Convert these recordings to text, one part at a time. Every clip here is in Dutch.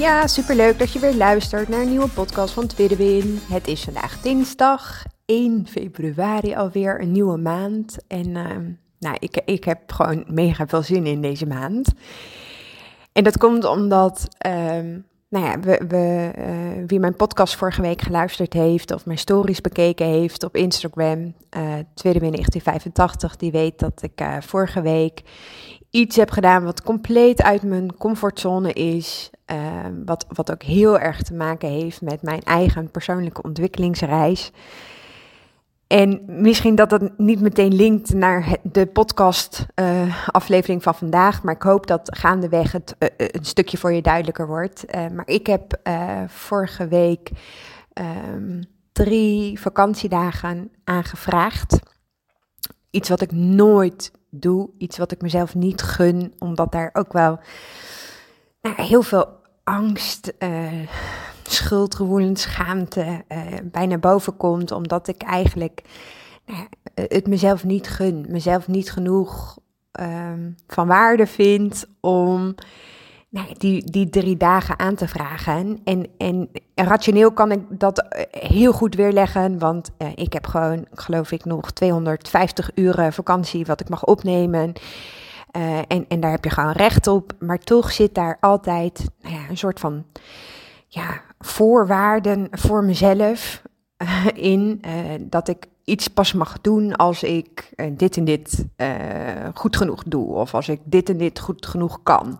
Ja, superleuk dat je weer luistert naar een nieuwe podcast van Tweede Win. Het is vandaag dinsdag 1 februari alweer, een nieuwe maand. En uh, nou, ik, ik heb gewoon mega veel zin in deze maand. En dat komt omdat, uh, nou ja, we, we, uh, wie mijn podcast vorige week geluisterd heeft of mijn stories bekeken heeft op Instagram, uh, Win 1985, die weet dat ik uh, vorige week iets heb gedaan wat compleet uit mijn comfortzone is. Uh, wat, wat ook heel erg te maken heeft met mijn eigen persoonlijke ontwikkelingsreis. En misschien dat dat niet meteen linkt naar de podcast-aflevering uh, van vandaag. Maar ik hoop dat gaandeweg het uh, een stukje voor je duidelijker wordt. Maar ik heb vorige week um, drie vakantiedagen aangevraagd. Iets wat ik nooit doe. Iets wat ik mezelf niet gun. Omdat daar ook wel nou, heel veel angst, uh, schuldgevoelens, schaamte uh, bij naar boven komt. Omdat ik eigenlijk nou, het mezelf niet gun. Mezelf niet genoeg um, van waarde vind om nou, die, die drie dagen aan te vragen. En, en rationeel kan ik dat heel goed weerleggen. Want uh, ik heb gewoon, geloof ik, nog 250 uur vakantie wat ik mag opnemen. Uh, en, en daar heb je gewoon recht op. Maar toch zit daar altijd nou ja, een soort van ja, voorwaarden voor mezelf uh, in. Dat ik iets pas mag doen als ik dit en dit goed genoeg doe. Of als ik dit en dit goed genoeg kan.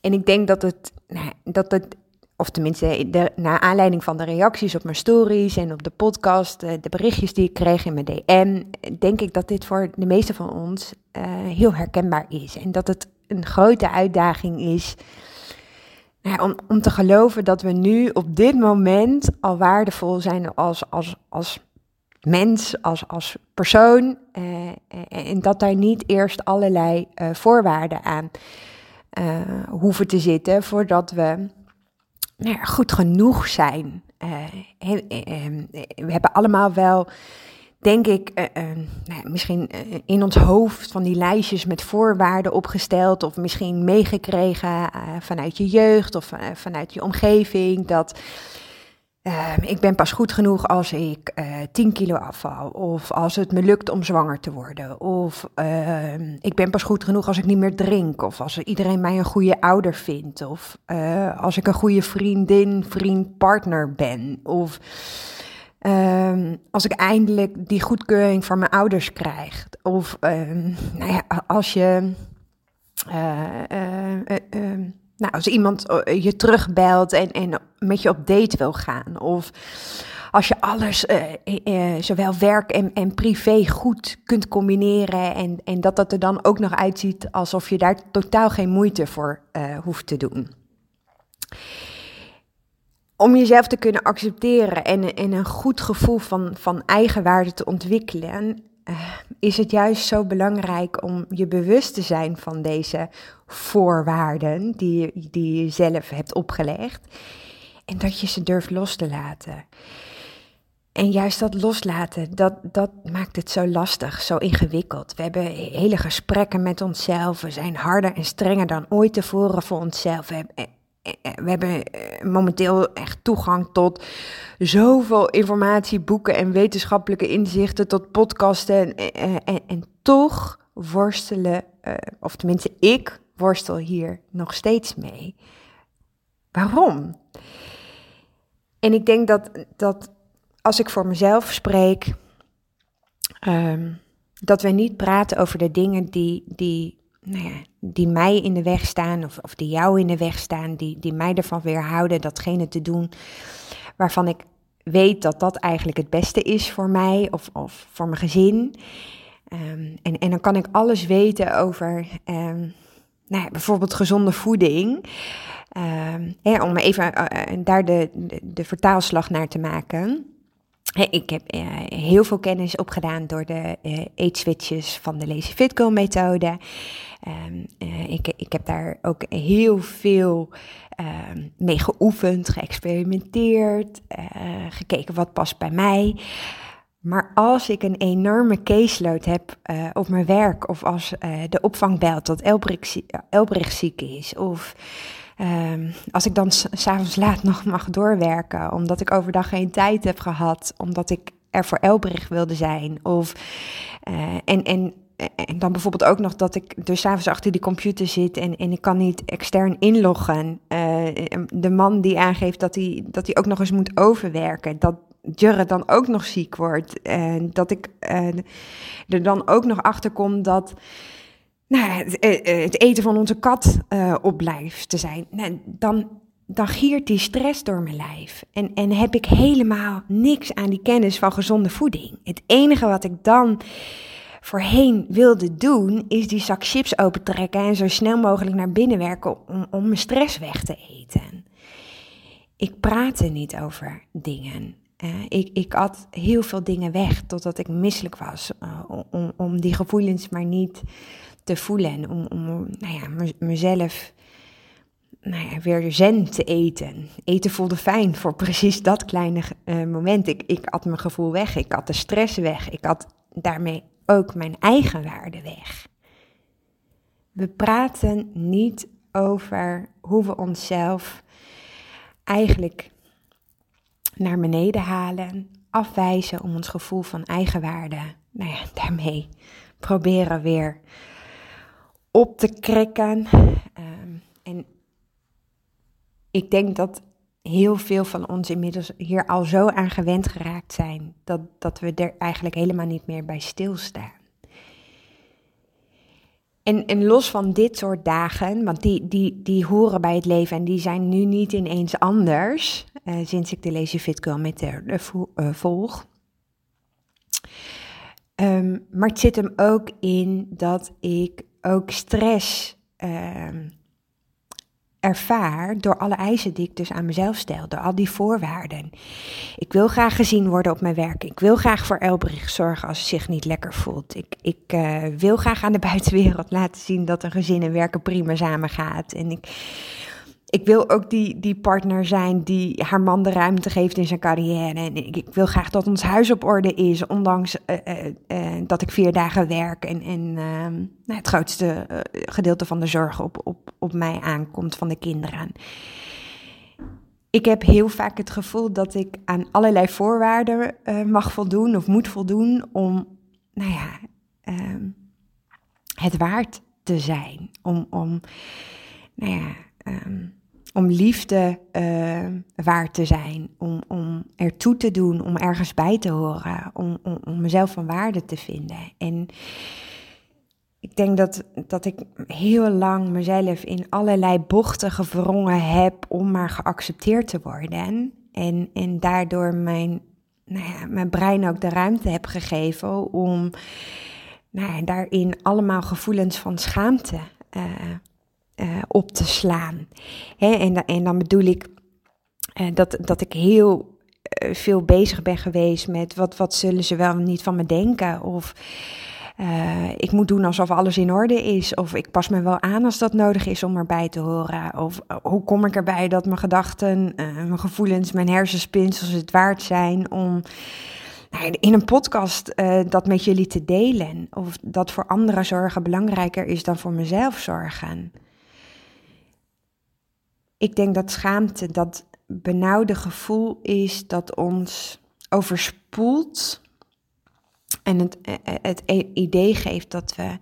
En ik denk dat het, nou, dat het of tenminste de, naar aanleiding van de reacties op mijn stories en op de podcast, de, de berichtjes die ik kreeg in mijn DM, denk ik dat dit voor de meeste van ons uh, heel herkenbaar is. En dat het een grote uitdaging is nou, om, om te geloven dat we nu op dit moment al waardevol zijn als, als, als mens, als, als persoon. Uh, en dat daar niet eerst allerlei voorwaarden aan hoeven te zitten voordat we nou ja, goed genoeg zijn. Uh, we hebben allemaal wel, denk ik, uh, uh, nou, misschien in ons hoofd van die lijstjes met voorwaarden opgesteld. Of misschien meegekregen vanuit je jeugd of vanuit je omgeving. Dat uh, ik ben pas goed genoeg als ik uh, 10 kilo afval. Of als het me lukt om zwanger te worden. Of uh, ik ben pas goed genoeg als ik niet meer drink. Of als iedereen mij een goede ouder vindt. Of eh, als ik een goede vriendin, vriend, partner ben. Of ehm, als ik eindelijk die goedkeuring van mijn ouders krijg. Of ehm, nou ja, als je. Nou, als iemand eh, je terugbelt en, en met je op date wil gaan. Of als je alles, uh, uh, zowel werk en, en privé, goed kunt combineren. En, en dat dat er dan ook nog uitziet alsof je daar totaal geen moeite voor hoeft te doen. Om jezelf te kunnen accepteren en, en een goed gevoel van, van eigenwaarde te ontwikkelen, is het juist zo belangrijk om je bewust te zijn van deze voorwaarden die, die je zelf hebt opgelegd. En dat je ze durft los te laten. En juist dat loslaten, dat, dat maakt het zo lastig, zo ingewikkeld. We hebben hele gesprekken met onszelf. We zijn harder en strenger dan ooit tevoren voor onszelf. We hebben eh, momenteel echt toegang tot zoveel informatie, boeken en wetenschappelijke inzichten, tot podcasten. En, en, en toch worstelen, of tenminste ik worstel hier nog steeds mee. Waarom? En ik denk dat, dat als ik voor mezelf spreek, um, dat we niet praten over de dingen die, die, nou die mij in de weg staan, of, of die jou in de weg staan, die, die mij ervan weerhouden datgene te doen waarvan ik weet dat dat eigenlijk het beste is voor mij of, of voor mijn gezin. Um, en, en dan kan ik alles weten over um, nou ja, bijvoorbeeld gezonde voeding. Ehm, om even daar de, de, de vertaalslag naar te maken. Ik heb heel veel kennis opgedaan door de uh, eetswitches van de Lazy Fit Girl methode. Um, ik, ik heb daar ook heel veel um, mee geoefend, geëxperimenteerd, gekeken wat past bij mij. Maar als ik een enorme caseload heb op mijn werk, of als de opvang belt dat Elbrich, ziek is, of um, als ik dan s'avonds laat nog mag doorwerken, omdat ik overdag geen tijd heb gehad, omdat ik er voor Elbrich wilde zijn, of en, en en dan bijvoorbeeld ook nog dat ik dus avonds achter die computer zit en, en ik kan niet extern inloggen. Uh, de man die aangeeft dat hij, dat hij ook nog eens moet overwerken. Dat Jurre dan ook nog ziek wordt. En dat ik uh, er dan ook nog achter kom dat nou, het, eh, het eten van onze kat uh, op blijft te zijn. Dan, dan giert die stress door mijn lijf. En, en heb ik helemaal niks aan die kennis van gezonde voeding. Het enige wat ik dan voorheen wilde doen, is die zak chips opentrekken en zo snel mogelijk naar binnen werken om, om mijn stress weg te eten. Ik praatte niet over dingen. Ik, ik had heel veel dingen weg totdat ik misselijk was. Om, om die gevoelens maar niet te voelen. En om, om nou ja, mezelf nou ja, weer zen te eten. Eten voelde fijn voor precies dat kleine uh, moment. Ik, ik had mijn gevoel weg. Ik had de stress weg. Ik had daarmee ook mijn eigen waarde weg. We praten niet over hoe we onszelf eigenlijk naar beneden halen, afwijzen om ons gevoel van eigenwaarde, nou ja, daarmee proberen weer op te krikken. Ehm, en ik denk dat heel veel van ons inmiddels hier al zo aan gewend geraakt zijn dat, dat we er eigenlijk helemaal niet meer bij stilstaan. En, en los van dit soort dagen, want die, die, die horen bij het leven en die zijn nu niet ineens anders, uh, sinds ik de Lazy Fit Girl met de, uh, volg. Um, maar het zit hem ook in dat ik ook stress um, ervaar door alle eisen die ik dus aan mezelf stel, door al die voorwaarden. Ik wil graag gezien worden op mijn werk. Ik wil graag voor Elbrich zorgen als ze zich niet lekker voelt. Ik, ik uh, wil graag aan de buitenwereld laten zien dat een gezin en werken prima samen gaat. En ik ik wil ook die, die partner zijn die haar man de ruimte geeft in zijn carrière. En ik, ik wil graag dat ons huis op orde is, ondanks uh, uh, dat ik vier dagen werk en, en ehm, nou, het grootste gedeelte van de zorg op, op, op mij aankomt van de kinderen. Ik heb heel vaak het gevoel dat ik aan allerlei voorwaarden mag voldoen of moet voldoen om, nou ja, ehm, het waard te zijn. Om, om nou ja, um, om liefde uh, waard te zijn, om, om ertoe te doen, om ergens bij te horen, om, om, om mezelf van waarde te vinden. En ik denk dat, dat ik heel lang mezelf in allerlei bochten gewrongen heb om maar geaccepteerd te worden. En, en daardoor mijn, nou ja, mijn brein ook de ruimte heb gegeven om nou ja, daarin allemaal gevoelens van schaamte uh, uh, op te slaan. Hè, en, en dan bedoel ik uh, dat, dat ik heel uh, veel bezig ben geweest met wat, wat zullen ze wel niet van me denken. Of ik moet doen alsof alles in orde is. Of ik pas me wel aan als dat nodig is om erbij te horen. Of hoe kom ik erbij dat mijn gedachten, mijn gevoelens, mijn hersenspinsels het waard zijn om nou, in een podcast dat met jullie te delen. Of dat voor anderen zorgen belangrijker is dan voor mezelf zorgen ik denk dat schaamte dat benauwde gevoel is dat ons overspoelt. En het, eh, eh, het idee geeft dat we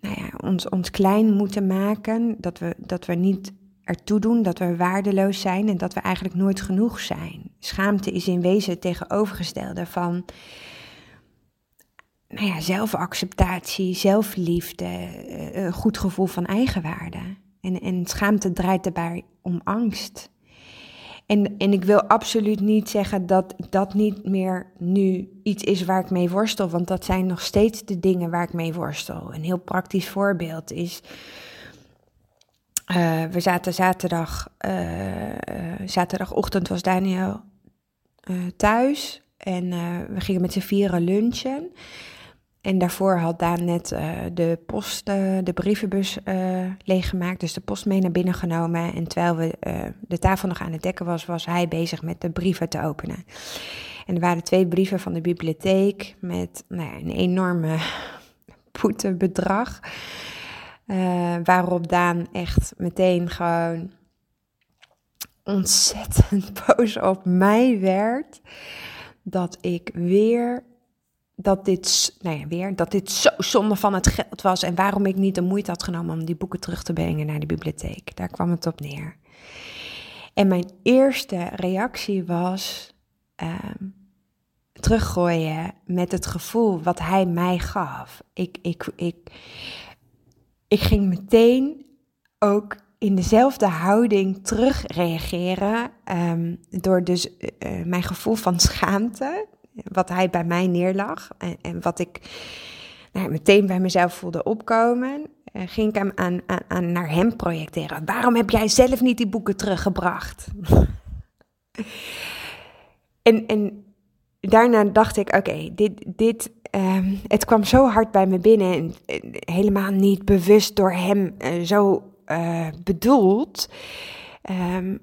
nou ja, ons, ons klein moeten maken. Dat we, dat we niet ertoe doen, dat we waardeloos zijn en dat we eigenlijk nooit genoeg zijn. Schaamte is in wezen het tegenovergestelde van nou ja, zelfacceptatie, zelfliefde, eh, een goed gevoel van eigenwaarde. En, en schaamte draait daarbij om angst. En, en ik wil absoluut niet zeggen dat dat niet meer nu iets is waar ik mee worstel, want dat zijn nog steeds de dingen waar ik mee worstel. Een heel praktisch voorbeeld is Uh, we zaten zaterdag, zaterdagochtend was Daniel thuis en we gingen met z'n vieren lunchen. En daarvoor had Daan net uh, de post, uh, de brievenbus uh, leeggemaakt, dus de post mee naar binnen genomen. En terwijl we de tafel nog aan het dekken was, was hij bezig met de brieven te openen. En er waren twee brieven van de bibliotheek met nou ja, een enorme boetebedrag. waarop Daan echt meteen gewoon ontzettend boos op mij werd. Dat ik weer dat dit, nou ja, weer, dat dit zo zonde van het geld was en waarom ik niet de moeite had genomen om die boeken terug te brengen naar de bibliotheek. Daar kwam het op neer. En mijn eerste reactie was uh, teruggooien met het gevoel wat hij mij gaf. Ik, ik, ik, ik ging meteen ook in dezelfde houding terugreageren. Um, door dus uh, mijn gevoel van schaamte wat hij bij mij neerlag en, en wat ik nou, meteen bij mezelf voelde opkomen, uh, ging ik hem aan, aan, naar hem projecteren. Waarom heb jij zelf niet die boeken teruggebracht? en, en daarna dacht ik, oké, dit, dit, um, het kwam zo hard bij me binnen en helemaal niet bewust door hem uh, zo uh, bedoeld. Um,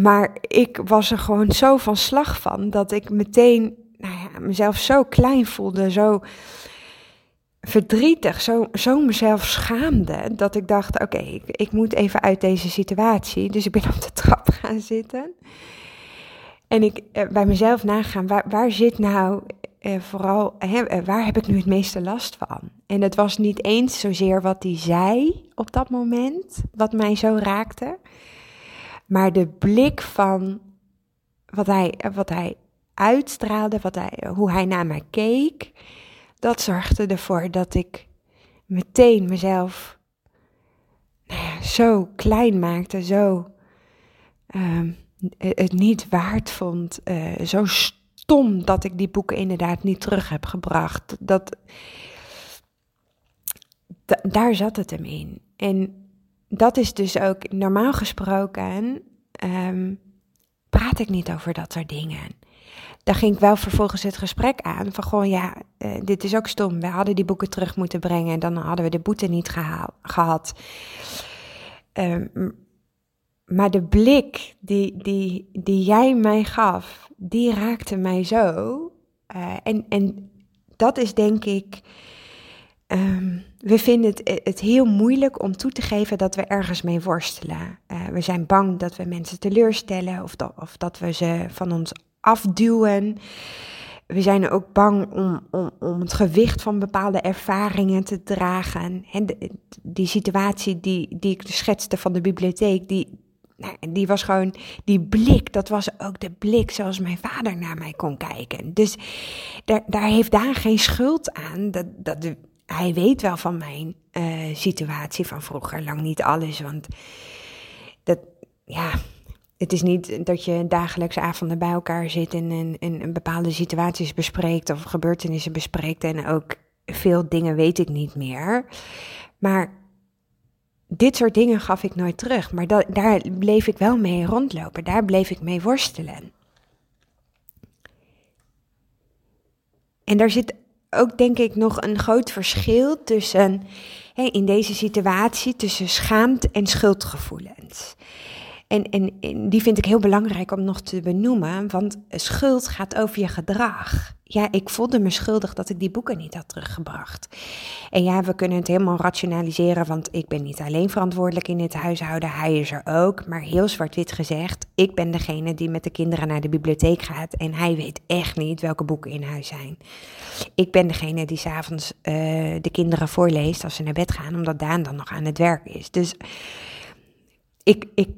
maar ik was er gewoon zo van slag van dat ik meteen nou ja, mezelf zo klein voelde, zo verdrietig, zo, zo mezelf schaamde. Dat ik dacht: oké, ik, ik moet even uit deze situatie. Dus ik ben op de trap gaan zitten. En ik eh, bij mezelf nagaan: waar, waar zit nou eh, vooral, hè, eh, waar heb ik nu het meeste last van? En het was niet eens zozeer wat hij zei op dat moment, wat mij zo raakte. Maar de blik van wat hij, wat hij uitstraalde, wat hij, hoe hij naar mij keek, dat zorgde ervoor dat ik meteen mezelf nou ja, zo klein maakte, zo uh, het niet waard vond, uh, zo stom dat ik die boeken inderdaad niet terug heb gebracht. Dat, daar zat het hem in. En dat is dus ook normaal gesproken. Um, praat ik niet over dat soort dingen. Daar ging ik wel vervolgens het gesprek aan. Van gewoon, ja, uh, dit is ook stom. We hadden die boeken terug moeten brengen. En dan hadden we de boete niet gehad. Um, maar de blik die, die, die jij mij gaf, die raakte mij zo. Uh, en, en dat is denk ik Um, we vinden het, het, heel moeilijk om toe te geven dat we ergens mee worstelen. Uh, we zijn bang dat we mensen teleurstellen of dat, of dat we ze van ons afduwen. We zijn ook bang om, om, om het gewicht van bepaalde ervaringen te dragen. En die situatie die, die ik schetste van de bibliotheek, die, nou, die was gewoon, die blik, dat was ook de blik zoals mijn vader naar mij kon kijken. Dus daar, daar heeft daar geen schuld aan. Dat, dat, hij weet wel van mijn uh, situatie van vroeger, lang niet alles. Want dat, ja, het is niet dat je dagelijks avonden bij elkaar zit en, en, en bepaalde situaties bespreekt of gebeurtenissen bespreekt. En ook veel dingen weet ik niet meer. Maar dit soort dingen gaf ik nooit terug. Maar dat, daar bleef ik wel mee rondlopen. Daar bleef ik mee worstelen. En daar zit ook denk ik nog een groot verschil tussen in deze situatie tussen schaamte en schuldgevoelens. En, en, die vind ik heel belangrijk om nog te benoemen, want schuld gaat over je gedrag. Ja, ik voelde me schuldig dat ik die boeken niet had teruggebracht. En ja, we kunnen het helemaal rationaliseren, want ik ben niet alleen verantwoordelijk in dit huishouden, hij is er ook. Maar heel zwart-wit gezegd, ik ben degene die met de kinderen naar de bibliotheek gaat en hij weet echt niet welke boeken in huis zijn. Ik ben degene die s'avonds uh, de kinderen voorleest als ze naar bed gaan, omdat Daan dan nog aan het werk is. Dus ik, ik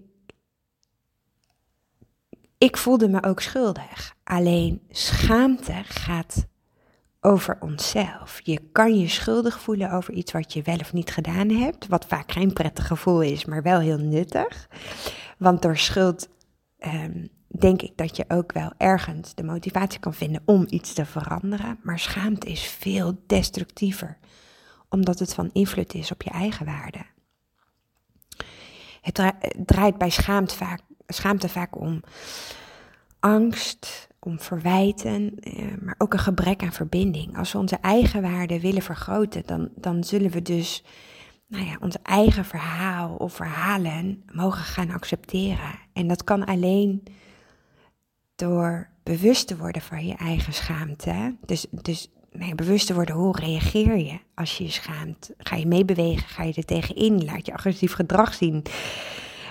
ik voelde me ook schuldig. Alleen schaamte gaat over onszelf. Je kan je schuldig voelen over iets wat je wel of niet gedaan hebt, wat vaak geen prettig gevoel is, maar wel heel nuttig. Want door schuld um, denk ik dat je ook wel ergens de motivatie kan vinden om iets te veranderen. Maar schaamte is veel destructiever, omdat het van invloed is op je eigen waarde. Het draait bij schaamte vaak, schaamte vaak om angst, om verwijten, eh, maar ook een gebrek aan verbinding. Als we onze eigen waarde willen vergroten, dan, dan zullen we dus nou ja, ons eigen verhaal of verhalen mogen gaan accepteren. En dat kan alleen door bewust te worden van je eigen schaamte. Dus, dus nee, bewust te worden, hoe reageer je als je je schaamt? Ga je meebewegen? Ga je er tegenin? Laat je agressief gedrag zien?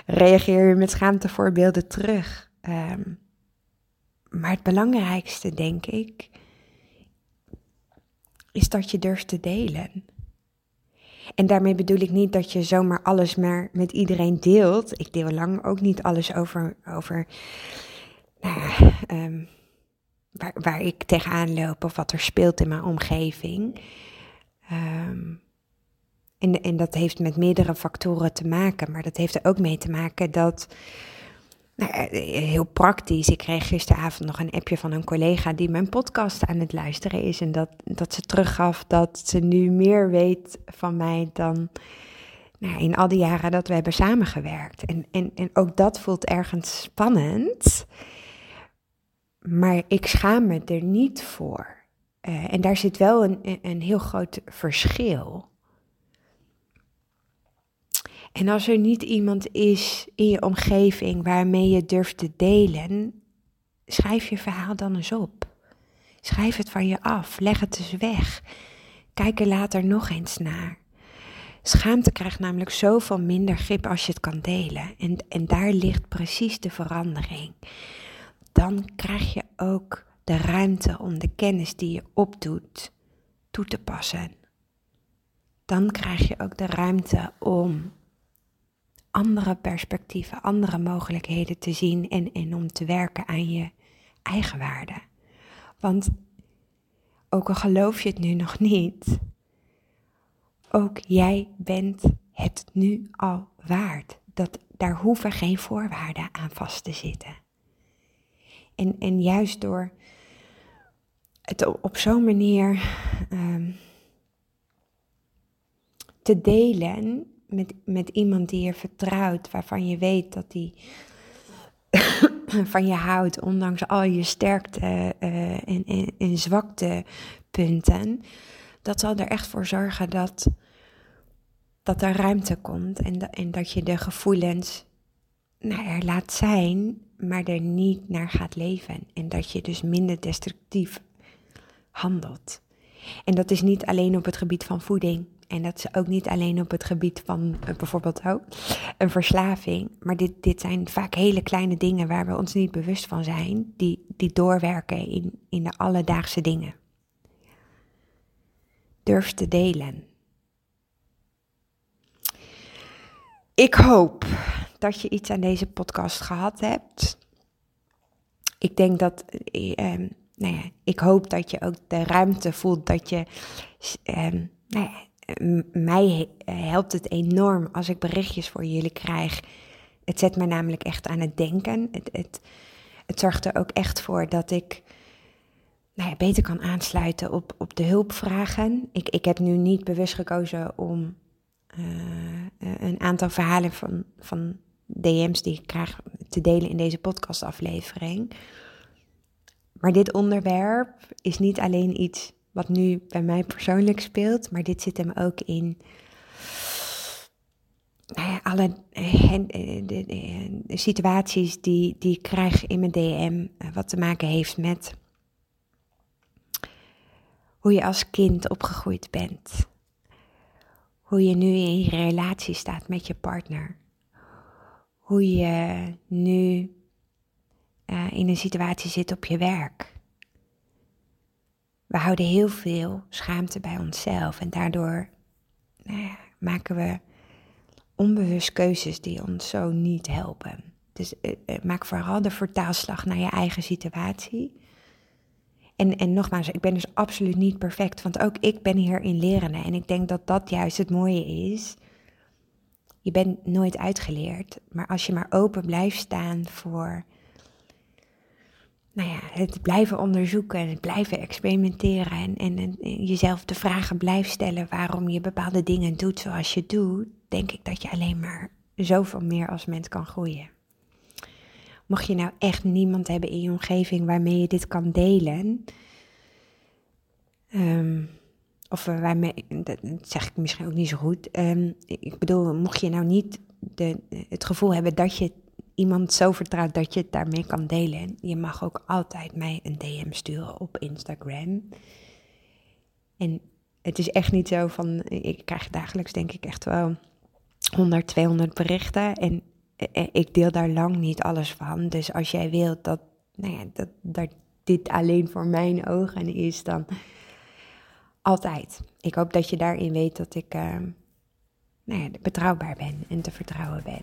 Reageer je met schaamtevoorbeelden terug? Ehm, maar het belangrijkste, denk ik, is dat je durft te delen. En daarmee bedoel ik niet dat je zomaar alles maar met iedereen deelt. Ik deel lang ook niet alles over, over nou ehm, waar, waar ik tegenaan loop of wat er speelt in mijn omgeving. Um, en, en dat heeft met meerdere factoren te maken, maar dat heeft er ook mee te maken dat nou, heel praktisch. Ik kreeg gisteravond nog een appje van een collega die mijn podcast aan het luisteren is. En dat, dat ze teruggaf dat ze nu meer weet van mij dan nou, in al die jaren dat we hebben samengewerkt. En, en, en ook dat voelt ergens spannend. Maar ik schaam me er niet voor. Uh, en daar zit wel een, een heel groot verschil. En als er niet iemand is in je omgeving waarmee je durft te delen, schrijf je verhaal dan eens op. Schrijf het van je af, leg het eens weg. Kijk er later nog eens naar. Schaamte krijgt namelijk zoveel minder grip als je het kan delen. En, en daar ligt precies de verandering. Dan krijg je ook de ruimte om de kennis die je opdoet toe te passen. Dan krijg je ook de ruimte om andere perspectieven, andere mogelijkheden te zien en, en om te werken aan je eigen waarde. Want ook al geloof je het nu nog niet, ook jij bent het nu al waard. Dat, daar hoeven geen voorwaarden aan vast te zitten. En, en juist door het op, zo'n manier um, te delen, met, met iemand die je vertrouwt, waarvan je weet dat die van je houdt, ondanks al je sterkte uh, en, en, en zwaktepunten, dat zal er echt voor zorgen dat, dat er ruimte komt en, en dat je de gevoelens nou, er laat zijn, maar er niet naar gaat leven. En dat je dus minder destructief handelt. En dat is niet alleen op het gebied van voeding. En dat is ook niet alleen op het gebied van uh, bijvoorbeeld oh, een verslaving. Maar dit, dit zijn vaak hele kleine dingen waar we ons niet bewust van zijn. Die, die doorwerken in, in de alledaagse dingen. Durf te delen. Ik hoop dat je iets aan deze podcast gehad hebt. Ik denk dat. Eh, nou ja, ik hoop dat je ook de ruimte voelt dat je. Eh, nou ja, mij helpt het enorm als ik berichtjes voor jullie krijg. Het zet me namelijk echt aan het denken. Het, het, het zorgt er ook echt voor dat ik nou ja, beter kan aansluiten op, op de hulpvragen. Ik, ik heb nu niet bewust gekozen om uh, een aantal verhalen van, van DM's die ik krijg te delen in deze podcastaflevering. Maar dit onderwerp is niet alleen iets wat nu bij mij persoonlijk speelt, maar dit zit hem ook in nou alle eh, de, de, situaties die, die ik krijg in mijn DM, eh, wat te maken heeft met hoe je als kind opgegroeid bent. Hoe je nu in je relatie staat met je partner. Hoe je nu in een situatie zit op je werk. We houden heel veel schaamte bij onszelf en daardoor nou ja, maken we onbewust keuzes die ons zo niet helpen. Dus eh, eh, maak vooral de vertaalslag naar je eigen situatie. En, en nogmaals, ik ben dus absoluut niet perfect, want ook ik ben hierin lerende. En ik denk dat dat juist het mooie is. Je bent nooit uitgeleerd, maar als je maar open blijft staan voor nou ja, het blijven onderzoeken en het blijven experimenteren en, en, jezelf de vragen blijft stellen waarom je bepaalde dingen doet zoals je doet, denk ik dat je alleen maar zoveel meer als mens kan groeien. Mocht je nou echt niemand hebben in je omgeving waarmee je dit kan delen, ehm, of waarmee, dat zeg ik misschien ook niet zo goed. Ehm, ik bedoel, mocht je nou niet de, het gevoel hebben dat je iemand zo vertrouwt dat je het daarmee kan delen, je mag ook altijd mij een DM sturen op Instagram. En het is echt niet zo van, ik krijg dagelijks denk ik echt wel 100, 200 berichten en eh, eh, ik deel daar lang niet alles van. Dus als jij wilt dat, nou ja, dat, dat dit alleen voor mijn ogen is, dan altijd. Ik hoop dat je daarin weet dat ik uh, nou ja, betrouwbaar ben en te vertrouwen ben.